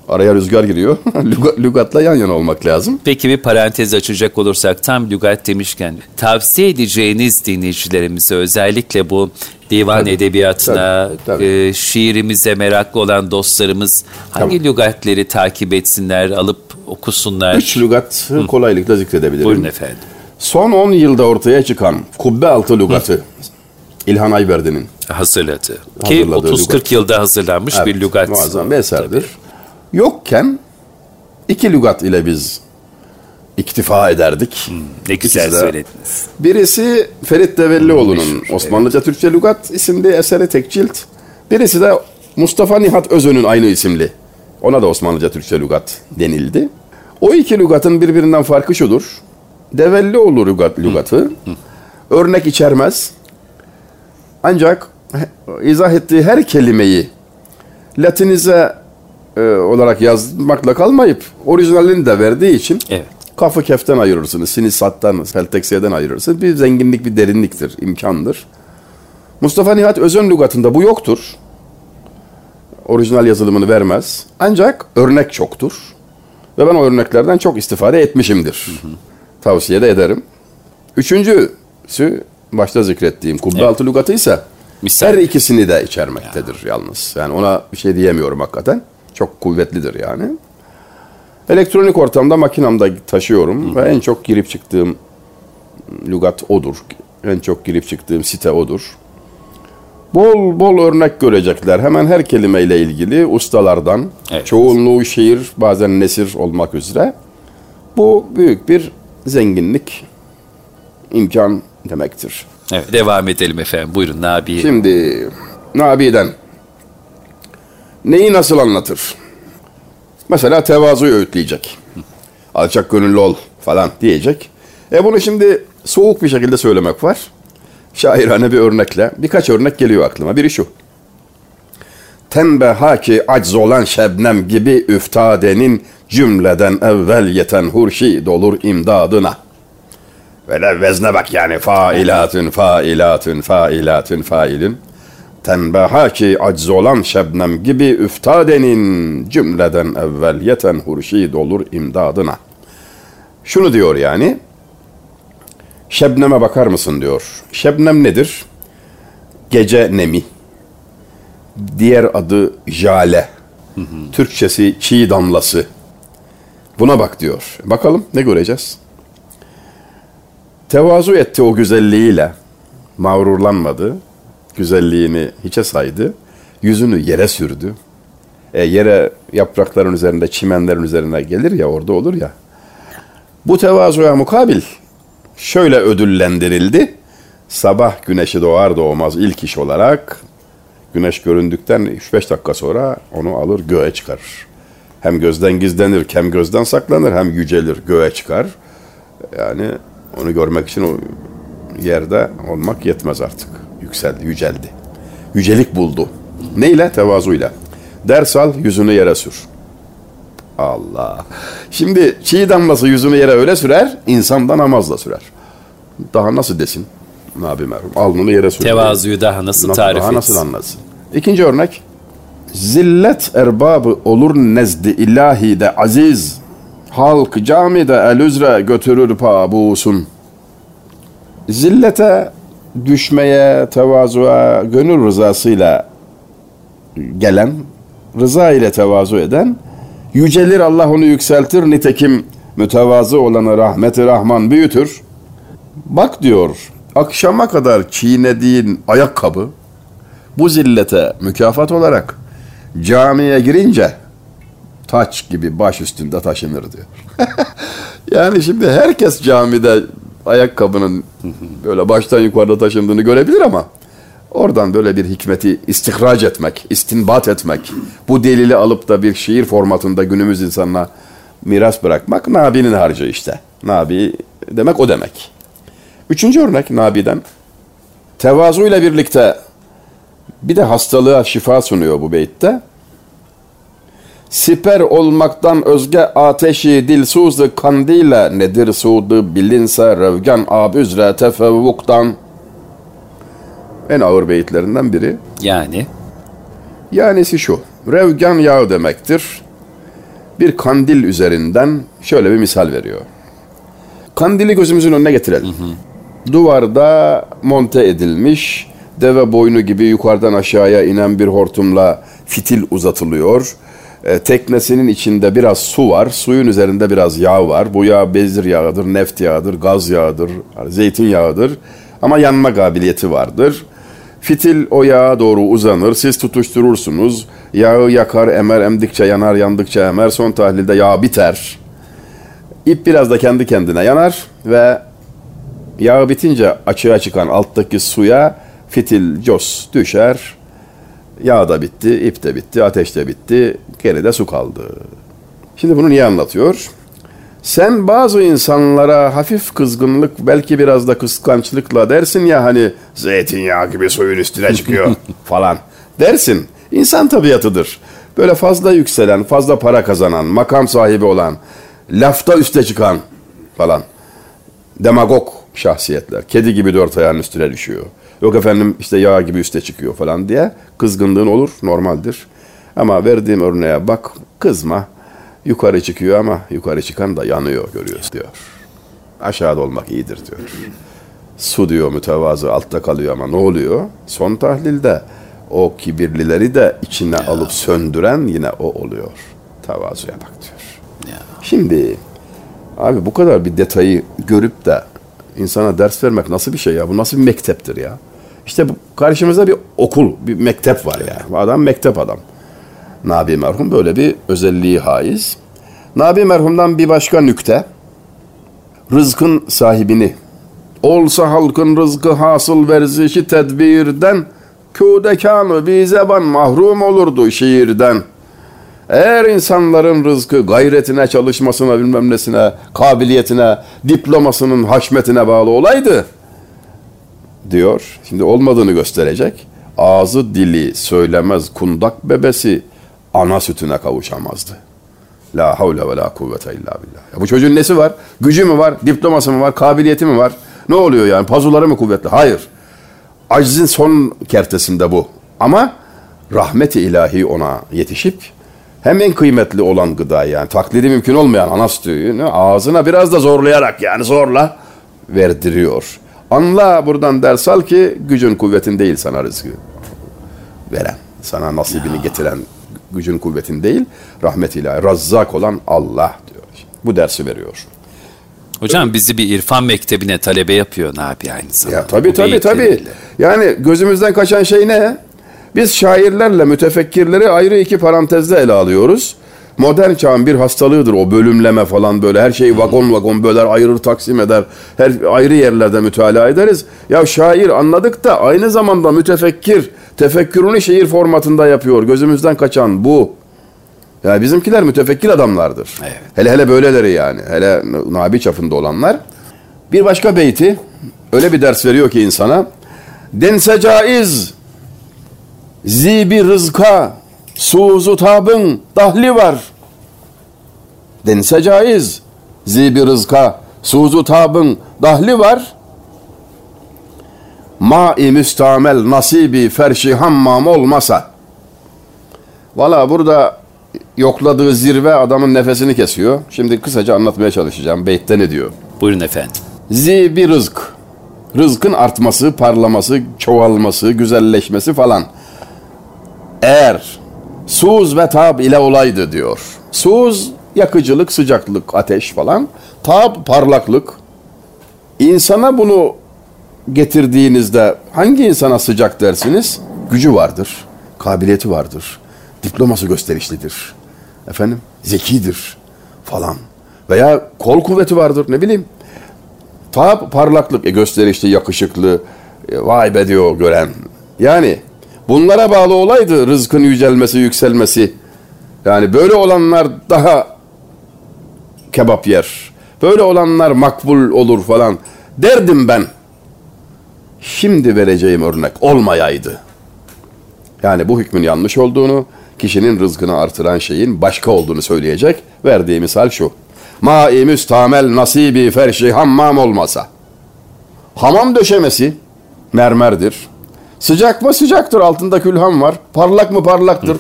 S2: Araya rüzgar giriyor. lügatla yan yana olmak lazım.
S1: Peki bir parantez açacak olursak tam lügat demişken tavsiye edeceğiniz dinleyicilerimize özellikle bu divan tabii, edebiyatına, tabii, tabii. E, şiirimize meraklı olan dostlarımız hangi tamam. lügatleri takip etsinler, alıp okusunlar?
S2: Üç lügat Hı. kolaylıkla zikredebilirim.
S1: Buyurun efendim.
S2: Son 10 yılda ortaya çıkan kubbe altı lügatı Hı. İlhan Ayverdi'nin
S1: hazırladı. Ki 30-40 yılda hazırlanmış evet, bir lügat.
S2: Muazzam bir eserdir. Tabii yokken iki lügat ile biz iktifa ederdik. Hmm,
S1: ne güzel söylediniz.
S2: Birisi Ferit Devellioğlu'nun Osmanlıca evet. Türkçe Lügat isimli eseri tek cilt. Birisi de Mustafa Nihat Özön'ün aynı isimli. Ona da Osmanlıca Türkçe Lügat denildi. O iki lügatın birbirinden farkı şudur. Devellioğlu lügat, lügatı örnek içermez. Ancak izah ettiği her kelimeyi Latinize e, olarak yazmakla kalmayıp orijinalini de verdiği için
S1: evet.
S2: Kafı keften ayırırsınız, sinisattan, pelteksiyeden ayırırsınız. Bir zenginlik, bir derinliktir, imkandır. Mustafa Nihat Özön lügatında bu yoktur. Orijinal yazılımını vermez. Ancak örnek çoktur. Ve ben o örneklerden çok istifade etmişimdir. Hı hı. Tavsiye de ederim. Üçüncüsü başta zikrettiğim kubbe evet. altı lügatı ise Misal. her ikisini de içermektedir ya. yalnız. Yani ona bir şey diyemiyorum hakikaten. Çok kuvvetlidir yani. Elektronik ortamda makinamda taşıyorum Hı. ve en çok girip çıktığım lügat odur. En çok girip çıktığım site odur. Bol bol örnek görecekler. Hemen her kelimeyle ilgili ustalardan. Evet. Çoğunluğu şiir, bazen nesir olmak üzere. Bu büyük bir zenginlik, imkan demektir.
S1: Evet, devam edelim efendim. Buyurun Nabi.
S2: Şimdi Nabi'den neyi nasıl anlatır? Mesela tevazuyu öğütleyecek. Alçak gönüllü ol falan diyecek. E bunu şimdi soğuk bir şekilde söylemek var. Şairane bir örnekle. Birkaç örnek geliyor aklıma. Biri şu. Tembeha ki acz olan şebnem gibi üftadenin cümleden evvel yeten hurşid olur imdadına. Böyle vezne bak yani failatün failatün failatün failün. Tenbeha ki acz olan şebnem gibi üftadenin cümleden evvel yeten hurşid olur imdadına. Şunu diyor yani. Şebnem'e bakar mısın diyor. Şebnem nedir? Gece nemi. Diğer adı jale. Türkçesi çiğ damlası. Buna bak diyor. Bakalım ne göreceğiz? Tevazu etti o güzelliğiyle. Mağrurlanmadı. Güzelliğini hiçe saydı. Yüzünü yere sürdü. E, yere yaprakların üzerinde, çimenlerin üzerine gelir ya orada olur ya. Bu tevazuya mukabil şöyle ödüllendirildi. Sabah güneşi doğar doğmaz ilk iş olarak güneş göründükten 3-5 dakika sonra onu alır göğe çıkarır. Hem gözden gizlenir, hem gözden saklanır, hem yücelir, göğe çıkar. Yani onu görmek için o yerde olmak yetmez artık. Yükseldi, yüceldi. Yücelik buldu. Neyle? Tevazuyla. Ders al, yüzünü yere sür. Allah. Şimdi çiğ damlası yüzünü yere öyle sürer, insan da namazla sürer. Daha nasıl desin? Nabi merhum. Alnını yere sürer.
S1: Tevazuyu daha nasıl tarif
S2: Daha nasıl anlatsın? İkinci örnek. Zillet erbabı olur nezdi ilahi de aziz. Halk camide el üzre götürür pabusun. Zillete düşmeye, tevazuya, gönül rızasıyla gelen, rıza ile tevazu eden Yücelir Allah onu yükseltir. Nitekim mütevazı olanı rahmeti rahman büyütür. Bak diyor akşama kadar çiğnediğin ayakkabı bu zillete mükafat olarak camiye girince taç gibi baş üstünde taşınır diyor. yani şimdi herkes camide ayakkabının böyle baştan yukarıda taşındığını görebilir ama Oradan böyle bir hikmeti istihraç etmek, istinbat etmek, bu delili alıp da bir şiir formatında günümüz insanına miras bırakmak Nabi'nin harcı işte. Nabi demek o demek. Üçüncü örnek Nabi'den. Tevazuyla birlikte bir de hastalığa şifa sunuyor bu beytte. Siper olmaktan özge ateşi dilsuzdu kandile nedir sudu bilinse revgan ab üzre tefevvuktan.'' En ağır beyitlerinden biri.
S1: Yani?
S2: Yanisi şu. Revgan yağı demektir. Bir kandil üzerinden şöyle bir misal veriyor. Kandili gözümüzün önüne getirelim. Hı hı. Duvarda monte edilmiş deve boynu gibi yukarıdan aşağıya inen bir hortumla fitil uzatılıyor. E, teknesinin içinde biraz su var. Suyun üzerinde biraz yağ var. Bu yağ bezir yağıdır, neft yağıdır, gaz yağıdır, zeytin yağıdır. Ama yanma kabiliyeti vardır. Fitil o yağa doğru uzanır, siz tutuşturursunuz. Yağı yakar, emer, emdikçe yanar, yandıkça emer. Son tahlilde yağ biter. İp biraz da kendi kendine yanar ve yağı bitince açığa çıkan alttaki suya fitil cos düşer. Yağ da bitti, ip de bitti, ateş de bitti. Geride su kaldı. Şimdi bunu niye anlatıyor? Sen bazı insanlara hafif kızgınlık belki biraz da kıskançlıkla dersin ya hani zeytinyağı gibi suyun üstüne çıkıyor falan dersin. İnsan tabiatıdır. Böyle fazla yükselen, fazla para kazanan, makam sahibi olan, lafta üste çıkan falan. Demagog şahsiyetler. Kedi gibi dört ayağın üstüne düşüyor. Yok efendim işte yağ gibi üste çıkıyor falan diye kızgınlığın olur normaldir. Ama verdiğim örneğe bak kızma. Yukarı çıkıyor ama yukarı çıkan da yanıyor görüyoruz diyor. Aşağıda olmak iyidir diyor. Su diyor mütevazı altta kalıyor ama ne oluyor? Son tahlilde o kibirlileri de içine ya. alıp söndüren yine o oluyor. Tavazuya bak diyor. Ya. Şimdi abi bu kadar bir detayı görüp de insana ders vermek nasıl bir şey ya? Bu nasıl bir mekteptir ya? İşte bu, karşımızda bir okul, bir mektep var ya. Yani. Adam mektep adam. Nabi merhum böyle bir özelliği haiz. Nabi merhumdan bir başka nükte. Rızkın sahibini. Olsa halkın rızkı hasıl verzişi tedbirden kudekanı bir zeban mahrum olurdu şiirden. Eğer insanların rızkı gayretine, çalışmasına, bilmem nesine, kabiliyetine, diplomasının haşmetine bağlı olaydı, diyor. Şimdi olmadığını gösterecek. Ağzı dili söylemez kundak bebesi ana sütüne kavuşamazdı. La havle ve la kuvvete illa billah. Ya bu çocuğun nesi var? Gücü mü var? Diploması mı var? Kabiliyeti mi var? Ne oluyor yani? Pazuları mı kuvvetli? Hayır. Acizin son kertesinde bu. Ama rahmeti ilahi ona yetişip hem en kıymetli olan gıda yani taklidi mümkün olmayan ana sütü ağzına biraz da zorlayarak yani zorla verdiriyor. Anla buradan ders al ki gücün kuvvetin değil sana rızkı veren, sana nasibini getiren gücün kuvvetin değil, rahmet ilahi, razzak olan Allah diyor. Bu dersi veriyor.
S1: Hocam bizi bir irfan mektebine talebe yapıyor Nabi aynı zamanda.
S2: Ya tabii tabii tabii. Yani gözümüzden kaçan şey ne? Biz şairlerle mütefekkirleri ayrı iki parantezde ele alıyoruz. Modern çağın bir hastalığıdır o bölümleme falan böyle her şeyi vagon vagon böler ayırır taksim eder her ayrı yerlerde mütalaa ederiz. Ya şair anladık da aynı zamanda mütefekkir tefekkürünü şiir formatında yapıyor gözümüzden kaçan bu. Yani bizimkiler mütefekkir adamlardır. Evet. Hele hele böyleleri yani hele Nabi çapında olanlar. Bir başka beyti öyle bir ders veriyor ki insana. Dense caiz zibi rızka suzu tabın dahli var. Dense caiz. Zibi rızka suzu tabın dahli var. Ma-i müstamel nasibi ferşi hammam olmasa. Valla burada yokladığı zirve adamın nefesini kesiyor. Şimdi kısaca anlatmaya çalışacağım. Beytte ne diyor?
S1: Buyurun efendim.
S2: Zibi rızk. Rızkın artması, parlaması, çoğalması, güzelleşmesi falan. Eğer Suz ve tab ile olaydı diyor. Suz yakıcılık, sıcaklık, ateş falan. Tab parlaklık. İnsana bunu getirdiğinizde hangi insana sıcak dersiniz? Gücü vardır, kabiliyeti vardır, diploması gösterişlidir. Efendim, zekidir falan. Veya kol kuvveti vardır ne bileyim. Tab parlaklık, e, gösterişli, yakışıklı, e, vay be diyor gören. Yani Bunlara bağlı olaydı rızkın yücelmesi, yükselmesi. Yani böyle olanlar daha kebap yer. Böyle olanlar makbul olur falan. Derdim ben. Şimdi vereceğim örnek olmayaydı. Yani bu hükmün yanlış olduğunu, kişinin rızkını artıran şeyin başka olduğunu söyleyecek. Verdiği misal şu. Ma-i müstamel nasibi ferşi hammam olmasa. Hamam döşemesi mermerdir Sıcak mı sıcaktır altında külhan var. Parlak mı parlaktır.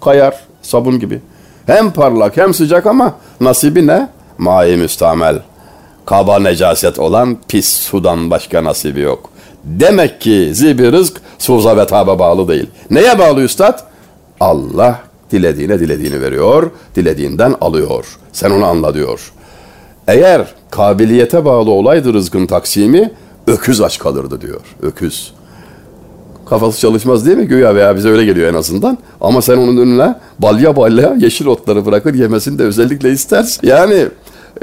S2: Kayar sabun gibi. Hem parlak hem sıcak ama nasibi ne? Mai müstamel. Kaba necaset olan pis sudan başka nasibi yok. Demek ki zibi rızk suza ve taba bağlı değil. Neye bağlı üstad? Allah dilediğine dilediğini veriyor, dilediğinden alıyor. Sen onu anla diyor. Eğer kabiliyete bağlı olaydı rızkın taksimi, öküz aç kalırdı diyor. Öküz. Kafası çalışmaz değil mi güya veya bize öyle geliyor en azından. Ama sen onun önüne balya balya yeşil otları bırakır yemesini de özellikle istersin. Yani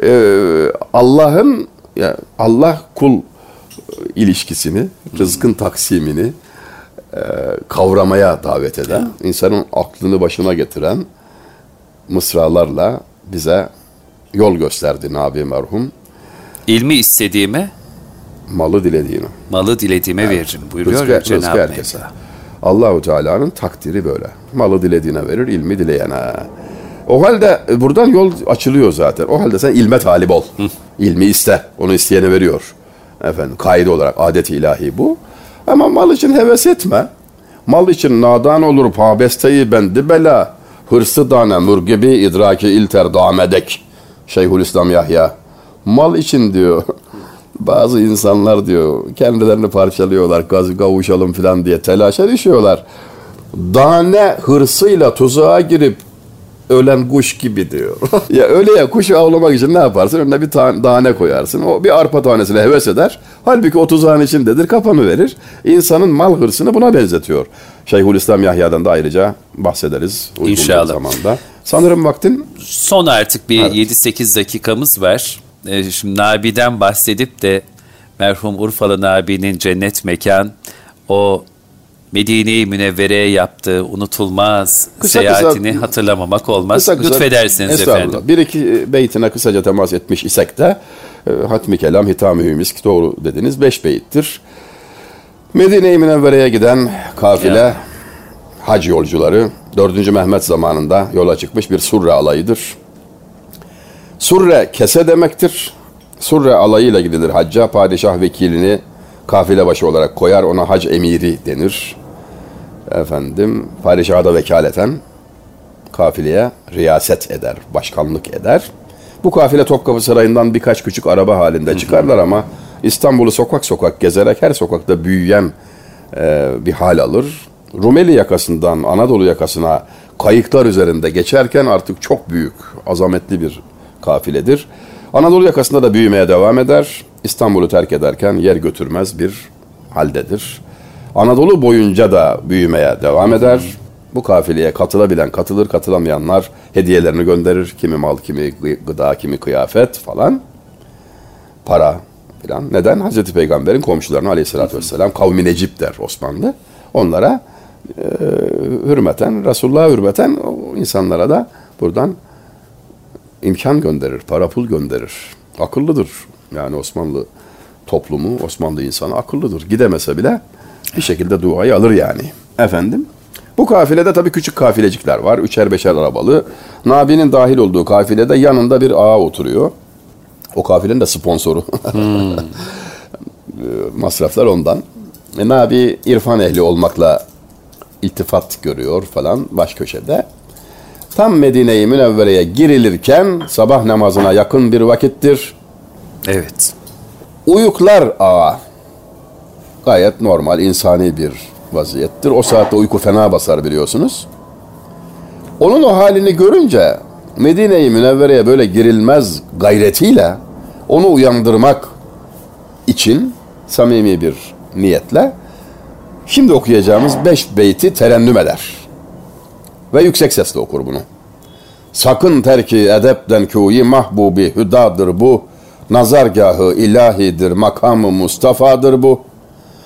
S2: e, Allah'ın ya Allah kul ilişkisini, rızkın taksimini e, kavramaya davet eden, insanın aklını başına getiren mısralarla bize yol gösterdi Nabi merhum.
S1: İlmi istediğime
S2: malı dilediğini.
S1: Malı dilediğime evet. veririm buyuruyor rızkı, Cenab-ı rızkı herkese.
S2: Allahu Teala'nın takdiri böyle. Malı dilediğine verir, ilmi dileyene. O halde buradan yol açılıyor zaten. O halde sen ilme talip ol. Hı. İlmi iste. Onu isteyene veriyor. Efendim kaide olarak adet ilahi bu. Ama mal için heves etme. Mal için nadan olur pabesteyi bendi bela. Hırsı dane mürgibi idraki ilter damedek. Şeyhülislam Yahya. Mal için diyor. Bazı insanlar diyor kendilerini parçalıyorlar, gaz kavuşalım falan diye telaşa düşüyorlar. Dane hırsıyla tuzağa girip ölen kuş gibi diyor. ya öyle ya kuşu avlamak için ne yaparsın? Önüne bir tane koyarsın. O bir arpa tanesine heves eder. Halbuki o tuzağın içindedir. Kapanı verir. İnsanın mal hırsını buna benzetiyor. Şeyhülislam Yahya'dan da ayrıca bahsederiz.
S1: İnşallah.
S2: Zamanda. Sanırım vaktin...
S1: Son artık bir evet. 7-8 dakikamız var. Ee, şimdi Nabi'den bahsedip de merhum Urfalı Nabi'nin cennet mekan o Medine-i Münevvere'ye yaptığı unutulmaz kısa seyahatini kısa, hatırlamamak olmaz. Kısa kısa, Lütfedersiniz efendim.
S2: Bir iki beytine kısaca temas etmiş isek de e, Hatmi Kelam, Hitam-ı Misk doğru dediniz. Beş beyittir. Medine-i Münevvere'ye giden kafile ya. hac yolcuları 4. Mehmet zamanında yola çıkmış bir surre alayıdır. Surre kese demektir. Surre alayıyla gidilir hacca. Padişah vekilini kafile başı olarak koyar. Ona hac emiri denir efendim padişaha vekaleten kafileye riyaset eder, başkanlık eder. Bu kafile Topkapı Sarayı'ndan birkaç küçük araba halinde çıkarlar ama İstanbul'u sokak sokak gezerek her sokakta büyüyen e, bir hal alır. Rumeli yakasından Anadolu yakasına kayıklar üzerinde geçerken artık çok büyük, azametli bir kafiledir. Anadolu yakasında da büyümeye devam eder. İstanbul'u terk ederken yer götürmez bir haldedir. Anadolu boyunca da büyümeye devam eder. Bu kafileye katılabilen katılır, katılamayanlar hediyelerini gönderir. Kimi mal, kimi gıda, kimi kıyafet falan. Para falan. Neden? Hazreti Peygamber'in komşularına aleyhissalatü vesselam kavmi Necip der Osmanlı. Onlara e, hürmeten, Resulullah'a hürmeten o insanlara da buradan imkan gönderir, para pul gönderir. Akıllıdır. Yani Osmanlı toplumu, Osmanlı insanı akıllıdır. Gidemese bile bir şekilde duayı alır yani. Efendim? Bu kafilede tabii küçük kafilecikler var. Üçer beşer arabalı. Nabi'nin dahil olduğu kafilede yanında bir ağa oturuyor. O kafilenin de sponsoru. Hmm. Masraflar ondan. E, Nabi irfan ehli olmakla iltifat görüyor falan baş köşede. Tam Medine-i Münevvere'ye girilirken sabah namazına yakın bir vakittir.
S1: Evet.
S2: Uyuklar ağa gayet normal, insani bir vaziyettir. O saatte uyku fena basar biliyorsunuz. Onun o halini görünce Medine-i Münevvere'ye böyle girilmez gayretiyle onu uyandırmak için samimi bir niyetle şimdi okuyacağımız beş beyti terennüm eder. Ve yüksek sesle okur bunu. Sakın terki edepten kuyi mahbubi hüdadır bu. Nazargahı ilahidir, makamı Mustafa'dır bu.''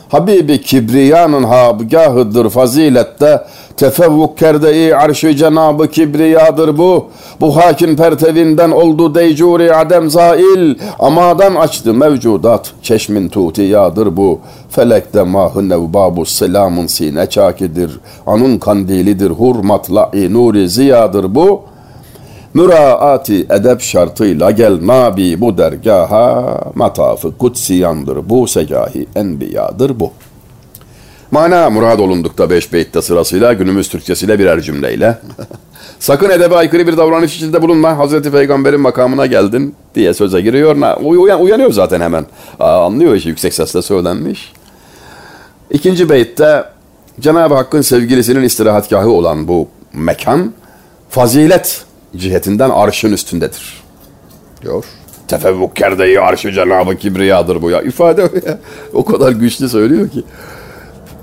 S2: Habibi Kibriya'nın habgahıdır fazilette. Tefevvuk kerde-i arş-ı kibriyadır bu. Bu hakin pertevinden oldu deycuri adem zail. Amadan açtı mevcudat çeşmin tutiyadır bu. Felekte mahı nevbabu selamın sine çakidir. Anun kandilidir hurmatla-i nuri ziyadır bu.'' Müraati edep şartıyla gel nabi bu dergaha matafı kutsiyandır bu segahi enbiyadır bu. Mana murad olundukta beş beytte sırasıyla günümüz Türkçesiyle birer cümleyle. Sakın edebe aykırı bir davranış içinde bulunma. Hazreti Peygamber'in makamına geldin diye söze giriyor. Uyan, uyanıyor zaten hemen. Aa, anlıyor işi yüksek sesle söylenmiş. İkinci beytte Cenab-ı Hakk'ın sevgilisinin istirahatgahı olan bu mekan fazilet cihetinden arşın üstündedir. Diyor. Tefevvuk kerdeyi arşı cenabı kibriyadır bu ya. İfade o kadar güçlü söylüyor ki.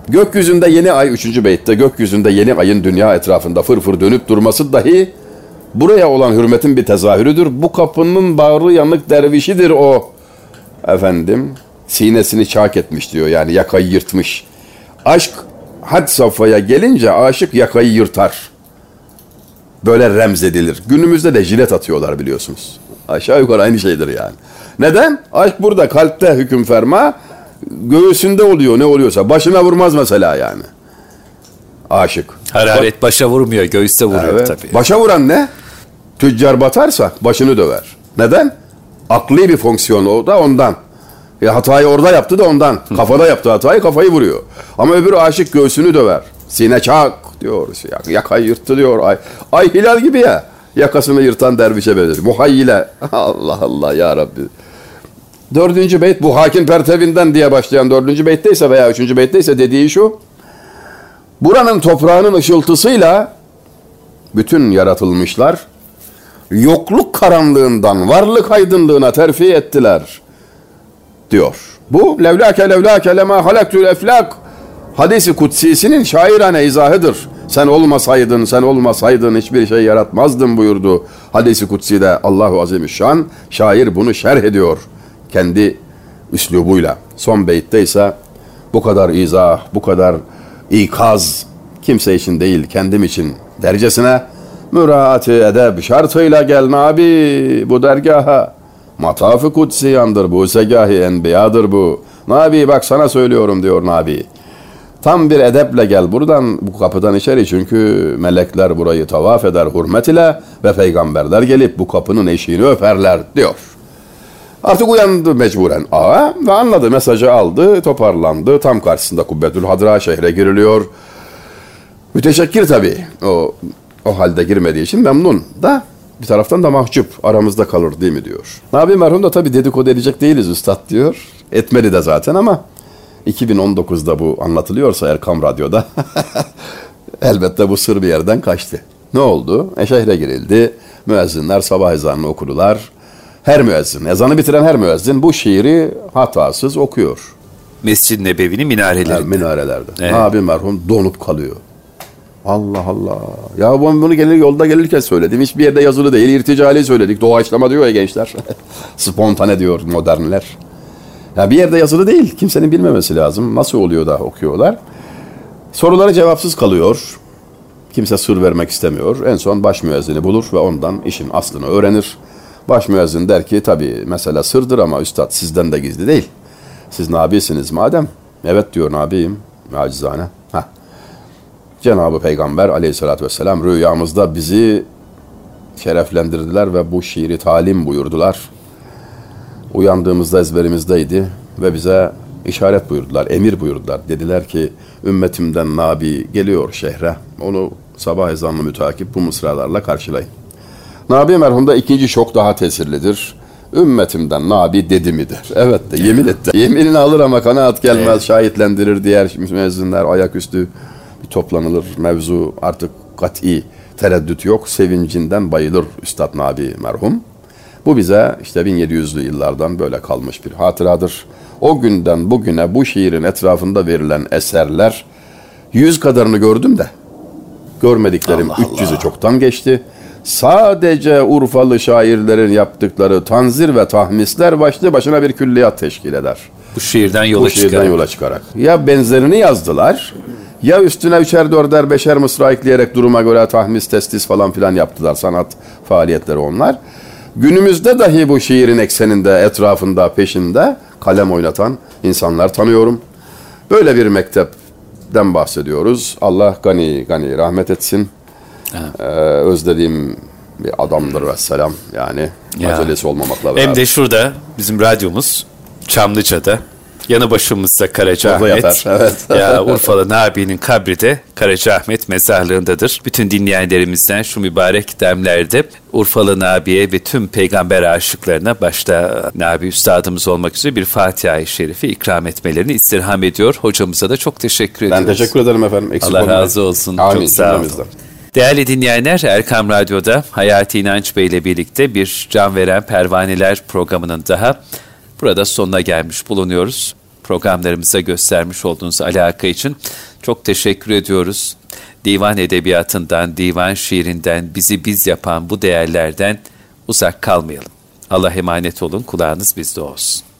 S2: Gökyüzünde yeni ay 3. beytte gökyüzünde yeni ayın dünya etrafında fırfır dönüp durması dahi buraya olan hürmetin bir tezahürüdür. Bu kapının bağrı yanık dervişidir o. Efendim sinesini çak etmiş diyor yani yakayı yırtmış. Aşk had safhaya gelince aşık yakayı yırtar böyle remzedilir. Günümüzde de jilet atıyorlar biliyorsunuz. Aşağı yukarı aynı şeydir yani. Neden? Aşk burada kalpte hüküm ferma, göğsünde oluyor ne oluyorsa. Başına vurmaz mesela yani. Aşık.
S1: Hararet başa vurmuyor, göğüste vuruyor evet. tabii.
S2: Başa vuran ne? Tüccar batarsa başını döver. Neden? Akli bir fonksiyon o da ondan. Ya hatayı orada yaptı da ondan. Kafada yaptı hatayı kafayı vuruyor. Ama öbürü aşık göğsünü döver. Sine çak diyor. Yakayı yırttı diyor. Ay, ay hilal gibi ya. Yakasını yırtan dervişe benzer. Muhayyile. Allah Allah ya Rabbi. Dördüncü beyt bu hakim pertevinden diye başlayan dördüncü beytteyse veya üçüncü beytteyse dediği şu. Buranın toprağının ışıltısıyla bütün yaratılmışlar yokluk karanlığından varlık aydınlığına terfi ettiler diyor. Bu levlake levlake lema halaktül eflak hadisi kutsisinin şairane izahıdır. Sen olmasaydın, sen olmasaydın hiçbir şey yaratmazdın buyurdu. Hadisi kutside Allahu Azimüşşan şair bunu şerh ediyor kendi üslubuyla. Son beytte ise bu kadar izah, bu kadar ikaz kimse için değil kendim için dercesine müraati edeb şartıyla gel Nabi bu dergaha. Matafı kutsiyandır bu, segâhi enbiyadır bu. Nabi bak sana söylüyorum diyor Nabi. Tam bir edeple gel buradan bu kapıdan içeri çünkü melekler burayı tavaf eder hürmet ile ve peygamberler gelip bu kapının eşiğini öperler diyor. Artık uyandı mecburen ağa ve anladı mesajı aldı toparlandı tam karşısında Kubbetül Hadra şehre giriliyor. Müteşekkir tabii o, o halde girmediği için memnun da bir taraftan da mahcup aramızda kalır değil mi diyor. Nabi merhum da tabii dedikodu edecek değiliz üstad diyor. Etmeli de zaten ama 2019'da bu anlatılıyorsa Erkam Radyo'da elbette bu sır bir yerden kaçtı. Ne oldu? E şehre girildi. Müezzinler sabah ezanını okudular. Her müezzin, ezanı bitiren her müezzin bu şiiri hatasız okuyor.
S1: Mescid-i Nebevi'nin minarelerinde.
S2: Yani minarelerde. Evet. Nabi merhum donup kalıyor. Allah Allah. Ya ben bunu gelir yolda gelirken söyledim. Hiçbir yerde yazılı değil. İrticali söyledik. Doğaçlama diyor ya gençler. Spontane diyor modernler. Ya bir yerde yazılı değil. Kimsenin bilmemesi lazım. Nasıl oluyor da okuyorlar. Soruları cevapsız kalıyor. Kimse sır vermek istemiyor. En son baş müezzini bulur ve ondan işin aslını öğrenir. Baş müezzin der ki tabi mesela sırdır ama üstad sizden de gizli değil. Siz nabisiniz madem. Evet diyor nabiyim. Acizane. Heh. Cenab-ı Peygamber aleyhissalatü vesselam rüyamızda bizi şereflendirdiler ve bu şiiri talim buyurdular. Uyandığımızda ezberimizdeydi ve bize işaret buyurdular, emir buyurdular. Dediler ki ümmetimden Nabi geliyor şehre. Onu sabah ezanlı mütakip bu mısralarla karşılayın. Nabi merhumda ikinci şok daha tesirlidir. Ümmetimden Nabi dedi midir? Evet de yemin etti. Yeminini alır ama kanaat gelmez. Evet. Şahitlendirir diğer müezzinler ayaküstü bir toplanılır. Mevzu artık kat'i tereddüt yok. Sevincinden bayılır Üstad Nabi merhum. Bu bize işte 1700'lü yıllardan böyle kalmış bir hatıradır. O günden bugüne bu şiirin etrafında verilen eserler yüz kadarını gördüm de görmediklerim Allah 300'ü çoktan geçti. Sadece Urfalı şairlerin yaptıkları tanzir ve tahmisler başlı başına bir külliyat teşkil eder.
S1: Bu şiirden yola
S2: Bu şiirden çıkarak. yola çıkarak. Ya benzerini yazdılar ya üstüne üçer dörder beşer mısra ekleyerek duruma göre tahmis testis falan filan yaptılar sanat faaliyetleri onlar. Günümüzde dahi bu şiirin ekseninde, etrafında, peşinde kalem oynatan insanlar tanıyorum. Böyle bir mektepten bahsediyoruz. Allah gani gani rahmet etsin. Evet. Ee, özlediğim bir adamdır ve selam yani. Ya. Acelesi olmamakla
S1: beraber. Hem de şurada bizim radyomuz Çamlıca'da Yanı başımızda Karacaahmet. Evet. ya Urfalı Nabi'nin kabri de Karacaahmet mezarlığındadır. Bütün dinleyenlerimizden şu mübarek demlerde Urfalı Nabi'ye ve tüm peygamber aşıklarına başta Nabi Üstadımız olmak üzere bir Fatiha-i Şerifi ikram etmelerini istirham ediyor. Hocamıza da çok teşekkür ediyoruz.
S2: Ben teşekkür ederim efendim.
S1: Eksik Allah olmayın. razı olsun.
S2: Amin. Çok sağ olun.
S1: Değerli dinleyenler, Erkam Radyo'da Hayati İnanç Bey ile birlikte bir Can Veren Pervaneler programının daha Burada sonuna gelmiş bulunuyoruz. Programlarımıza göstermiş olduğunuz alaka için çok teşekkür ediyoruz. Divan edebiyatından, divan şiirinden, bizi biz yapan bu değerlerden uzak kalmayalım. Allah emanet olun, kulağınız bizde olsun.